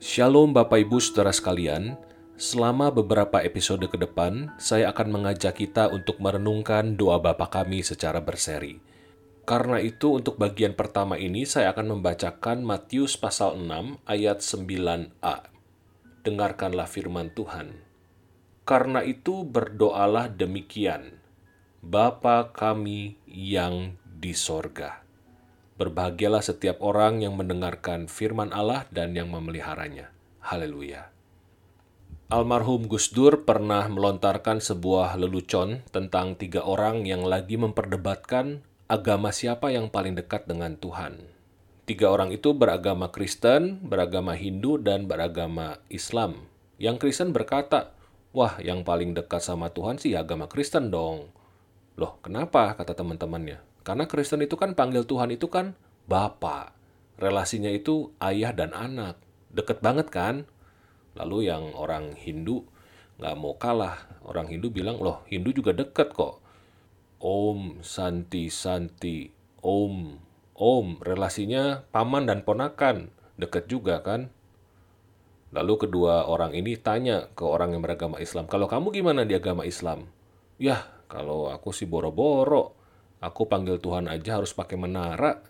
Shalom Bapak Ibu Saudara sekalian, selama beberapa episode ke depan, saya akan mengajak kita untuk merenungkan doa Bapa kami secara berseri. Karena itu untuk bagian pertama ini saya akan membacakan Matius pasal 6 ayat 9a. Dengarkanlah firman Tuhan. Karena itu berdoalah demikian, Bapa kami yang di sorga. Berbahagialah setiap orang yang mendengarkan firman Allah dan yang memeliharanya. Haleluya. Almarhum Gus Dur pernah melontarkan sebuah lelucon tentang tiga orang yang lagi memperdebatkan agama siapa yang paling dekat dengan Tuhan. Tiga orang itu beragama Kristen, beragama Hindu, dan beragama Islam. Yang Kristen berkata, Wah, yang paling dekat sama Tuhan sih agama Kristen dong. Loh, kenapa? Kata teman-temannya. Karena Kristen itu kan panggil Tuhan itu kan Bapak. Relasinya itu ayah dan anak. Deket banget kan? Lalu yang orang Hindu nggak mau kalah. Orang Hindu bilang, loh Hindu juga deket kok. Om, Santi, Santi, Om, Om. Relasinya paman dan ponakan. Deket juga kan? Lalu kedua orang ini tanya ke orang yang beragama Islam, kalau kamu gimana di agama Islam? Yah, kalau aku sih boro-boro. Aku panggil Tuhan aja harus pakai menara.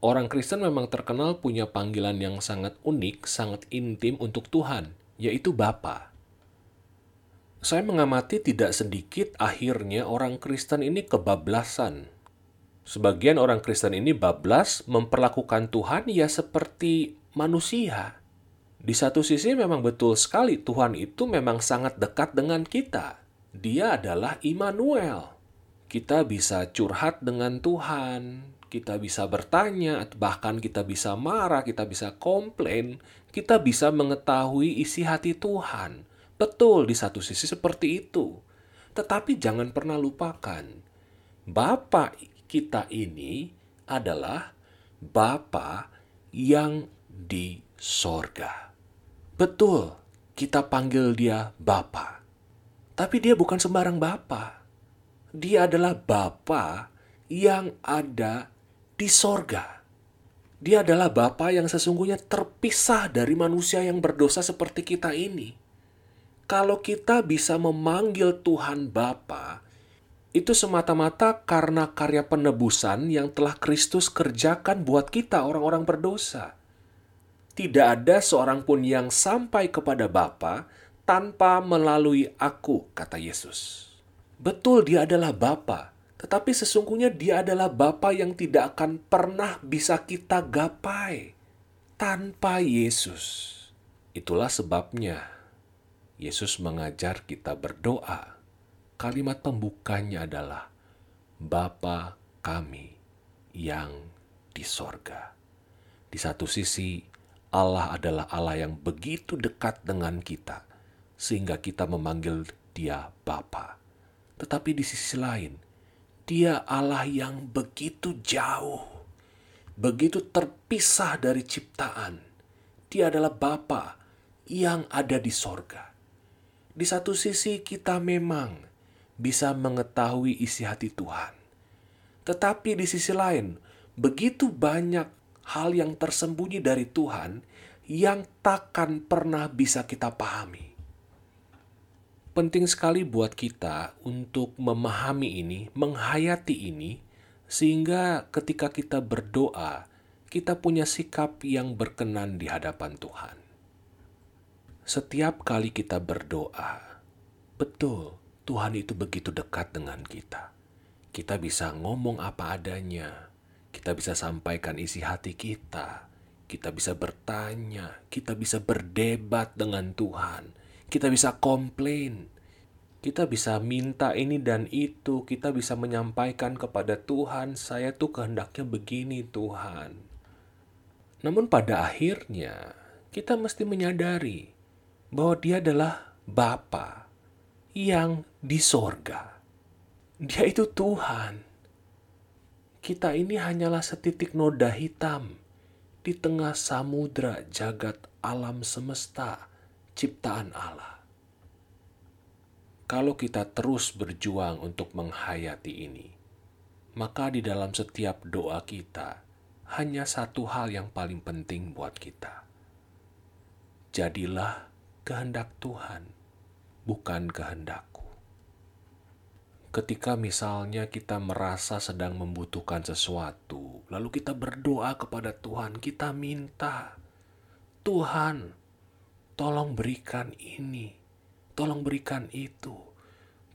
Orang Kristen memang terkenal punya panggilan yang sangat unik, sangat intim untuk Tuhan, yaitu Bapa. Saya mengamati tidak sedikit akhirnya orang Kristen ini kebablasan. Sebagian orang Kristen ini bablas memperlakukan Tuhan ya seperti manusia. Di satu sisi memang betul sekali Tuhan itu memang sangat dekat dengan kita. Dia adalah Immanuel kita bisa curhat dengan Tuhan, kita bisa bertanya, bahkan kita bisa marah, kita bisa komplain, kita bisa mengetahui isi hati Tuhan. Betul, di satu sisi seperti itu. Tetapi jangan pernah lupakan, Bapak kita ini adalah Bapa yang di sorga. Betul, kita panggil dia Bapa. Tapi dia bukan sembarang Bapak dia adalah Bapa yang ada di sorga. Dia adalah Bapa yang sesungguhnya terpisah dari manusia yang berdosa seperti kita ini. Kalau kita bisa memanggil Tuhan Bapa, itu semata-mata karena karya penebusan yang telah Kristus kerjakan buat kita orang-orang berdosa. Tidak ada seorang pun yang sampai kepada Bapa tanpa melalui aku, kata Yesus. Betul dia adalah Bapa, tetapi sesungguhnya dia adalah Bapa yang tidak akan pernah bisa kita gapai tanpa Yesus. Itulah sebabnya Yesus mengajar kita berdoa. Kalimat pembukanya adalah Bapa kami yang di sorga. Di satu sisi, Allah adalah Allah yang begitu dekat dengan kita, sehingga kita memanggil dia Bapa. Tetapi di sisi lain, dia Allah yang begitu jauh, begitu terpisah dari ciptaan. Dia adalah Bapa yang ada di sorga. Di satu sisi kita memang bisa mengetahui isi hati Tuhan. Tetapi di sisi lain, begitu banyak hal yang tersembunyi dari Tuhan yang takkan pernah bisa kita pahami penting sekali buat kita untuk memahami ini, menghayati ini, sehingga ketika kita berdoa, kita punya sikap yang berkenan di hadapan Tuhan. Setiap kali kita berdoa, betul Tuhan itu begitu dekat dengan kita. Kita bisa ngomong apa adanya, kita bisa sampaikan isi hati kita, kita bisa bertanya, kita bisa berdebat dengan Tuhan kita bisa komplain. Kita bisa minta ini dan itu. Kita bisa menyampaikan kepada Tuhan, saya tuh kehendaknya begini Tuhan. Namun pada akhirnya, kita mesti menyadari bahwa dia adalah Bapa yang di sorga. Dia itu Tuhan. Kita ini hanyalah setitik noda hitam di tengah samudra jagat alam semesta ciptaan Allah. Kalau kita terus berjuang untuk menghayati ini, maka di dalam setiap doa kita hanya satu hal yang paling penting buat kita. Jadilah kehendak Tuhan, bukan kehendakku. Ketika misalnya kita merasa sedang membutuhkan sesuatu, lalu kita berdoa kepada Tuhan, kita minta, Tuhan, tolong berikan ini, tolong berikan itu.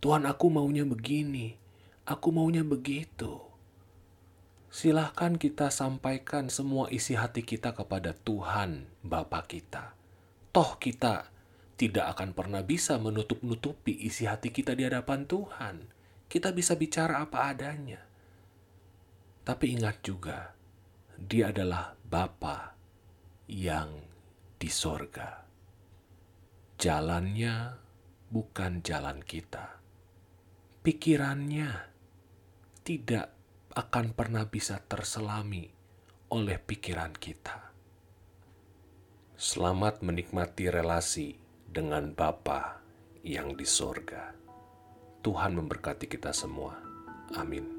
Tuhan, aku maunya begini, aku maunya begitu. Silahkan kita sampaikan semua isi hati kita kepada Tuhan, Bapa kita. Toh kita tidak akan pernah bisa menutup-nutupi isi hati kita di hadapan Tuhan. Kita bisa bicara apa adanya. Tapi ingat juga, dia adalah Bapa yang di sorga. Jalannya bukan jalan kita. Pikirannya tidak akan pernah bisa terselami oleh pikiran kita. Selamat menikmati relasi dengan Bapa yang di sorga. Tuhan memberkati kita semua. Amin.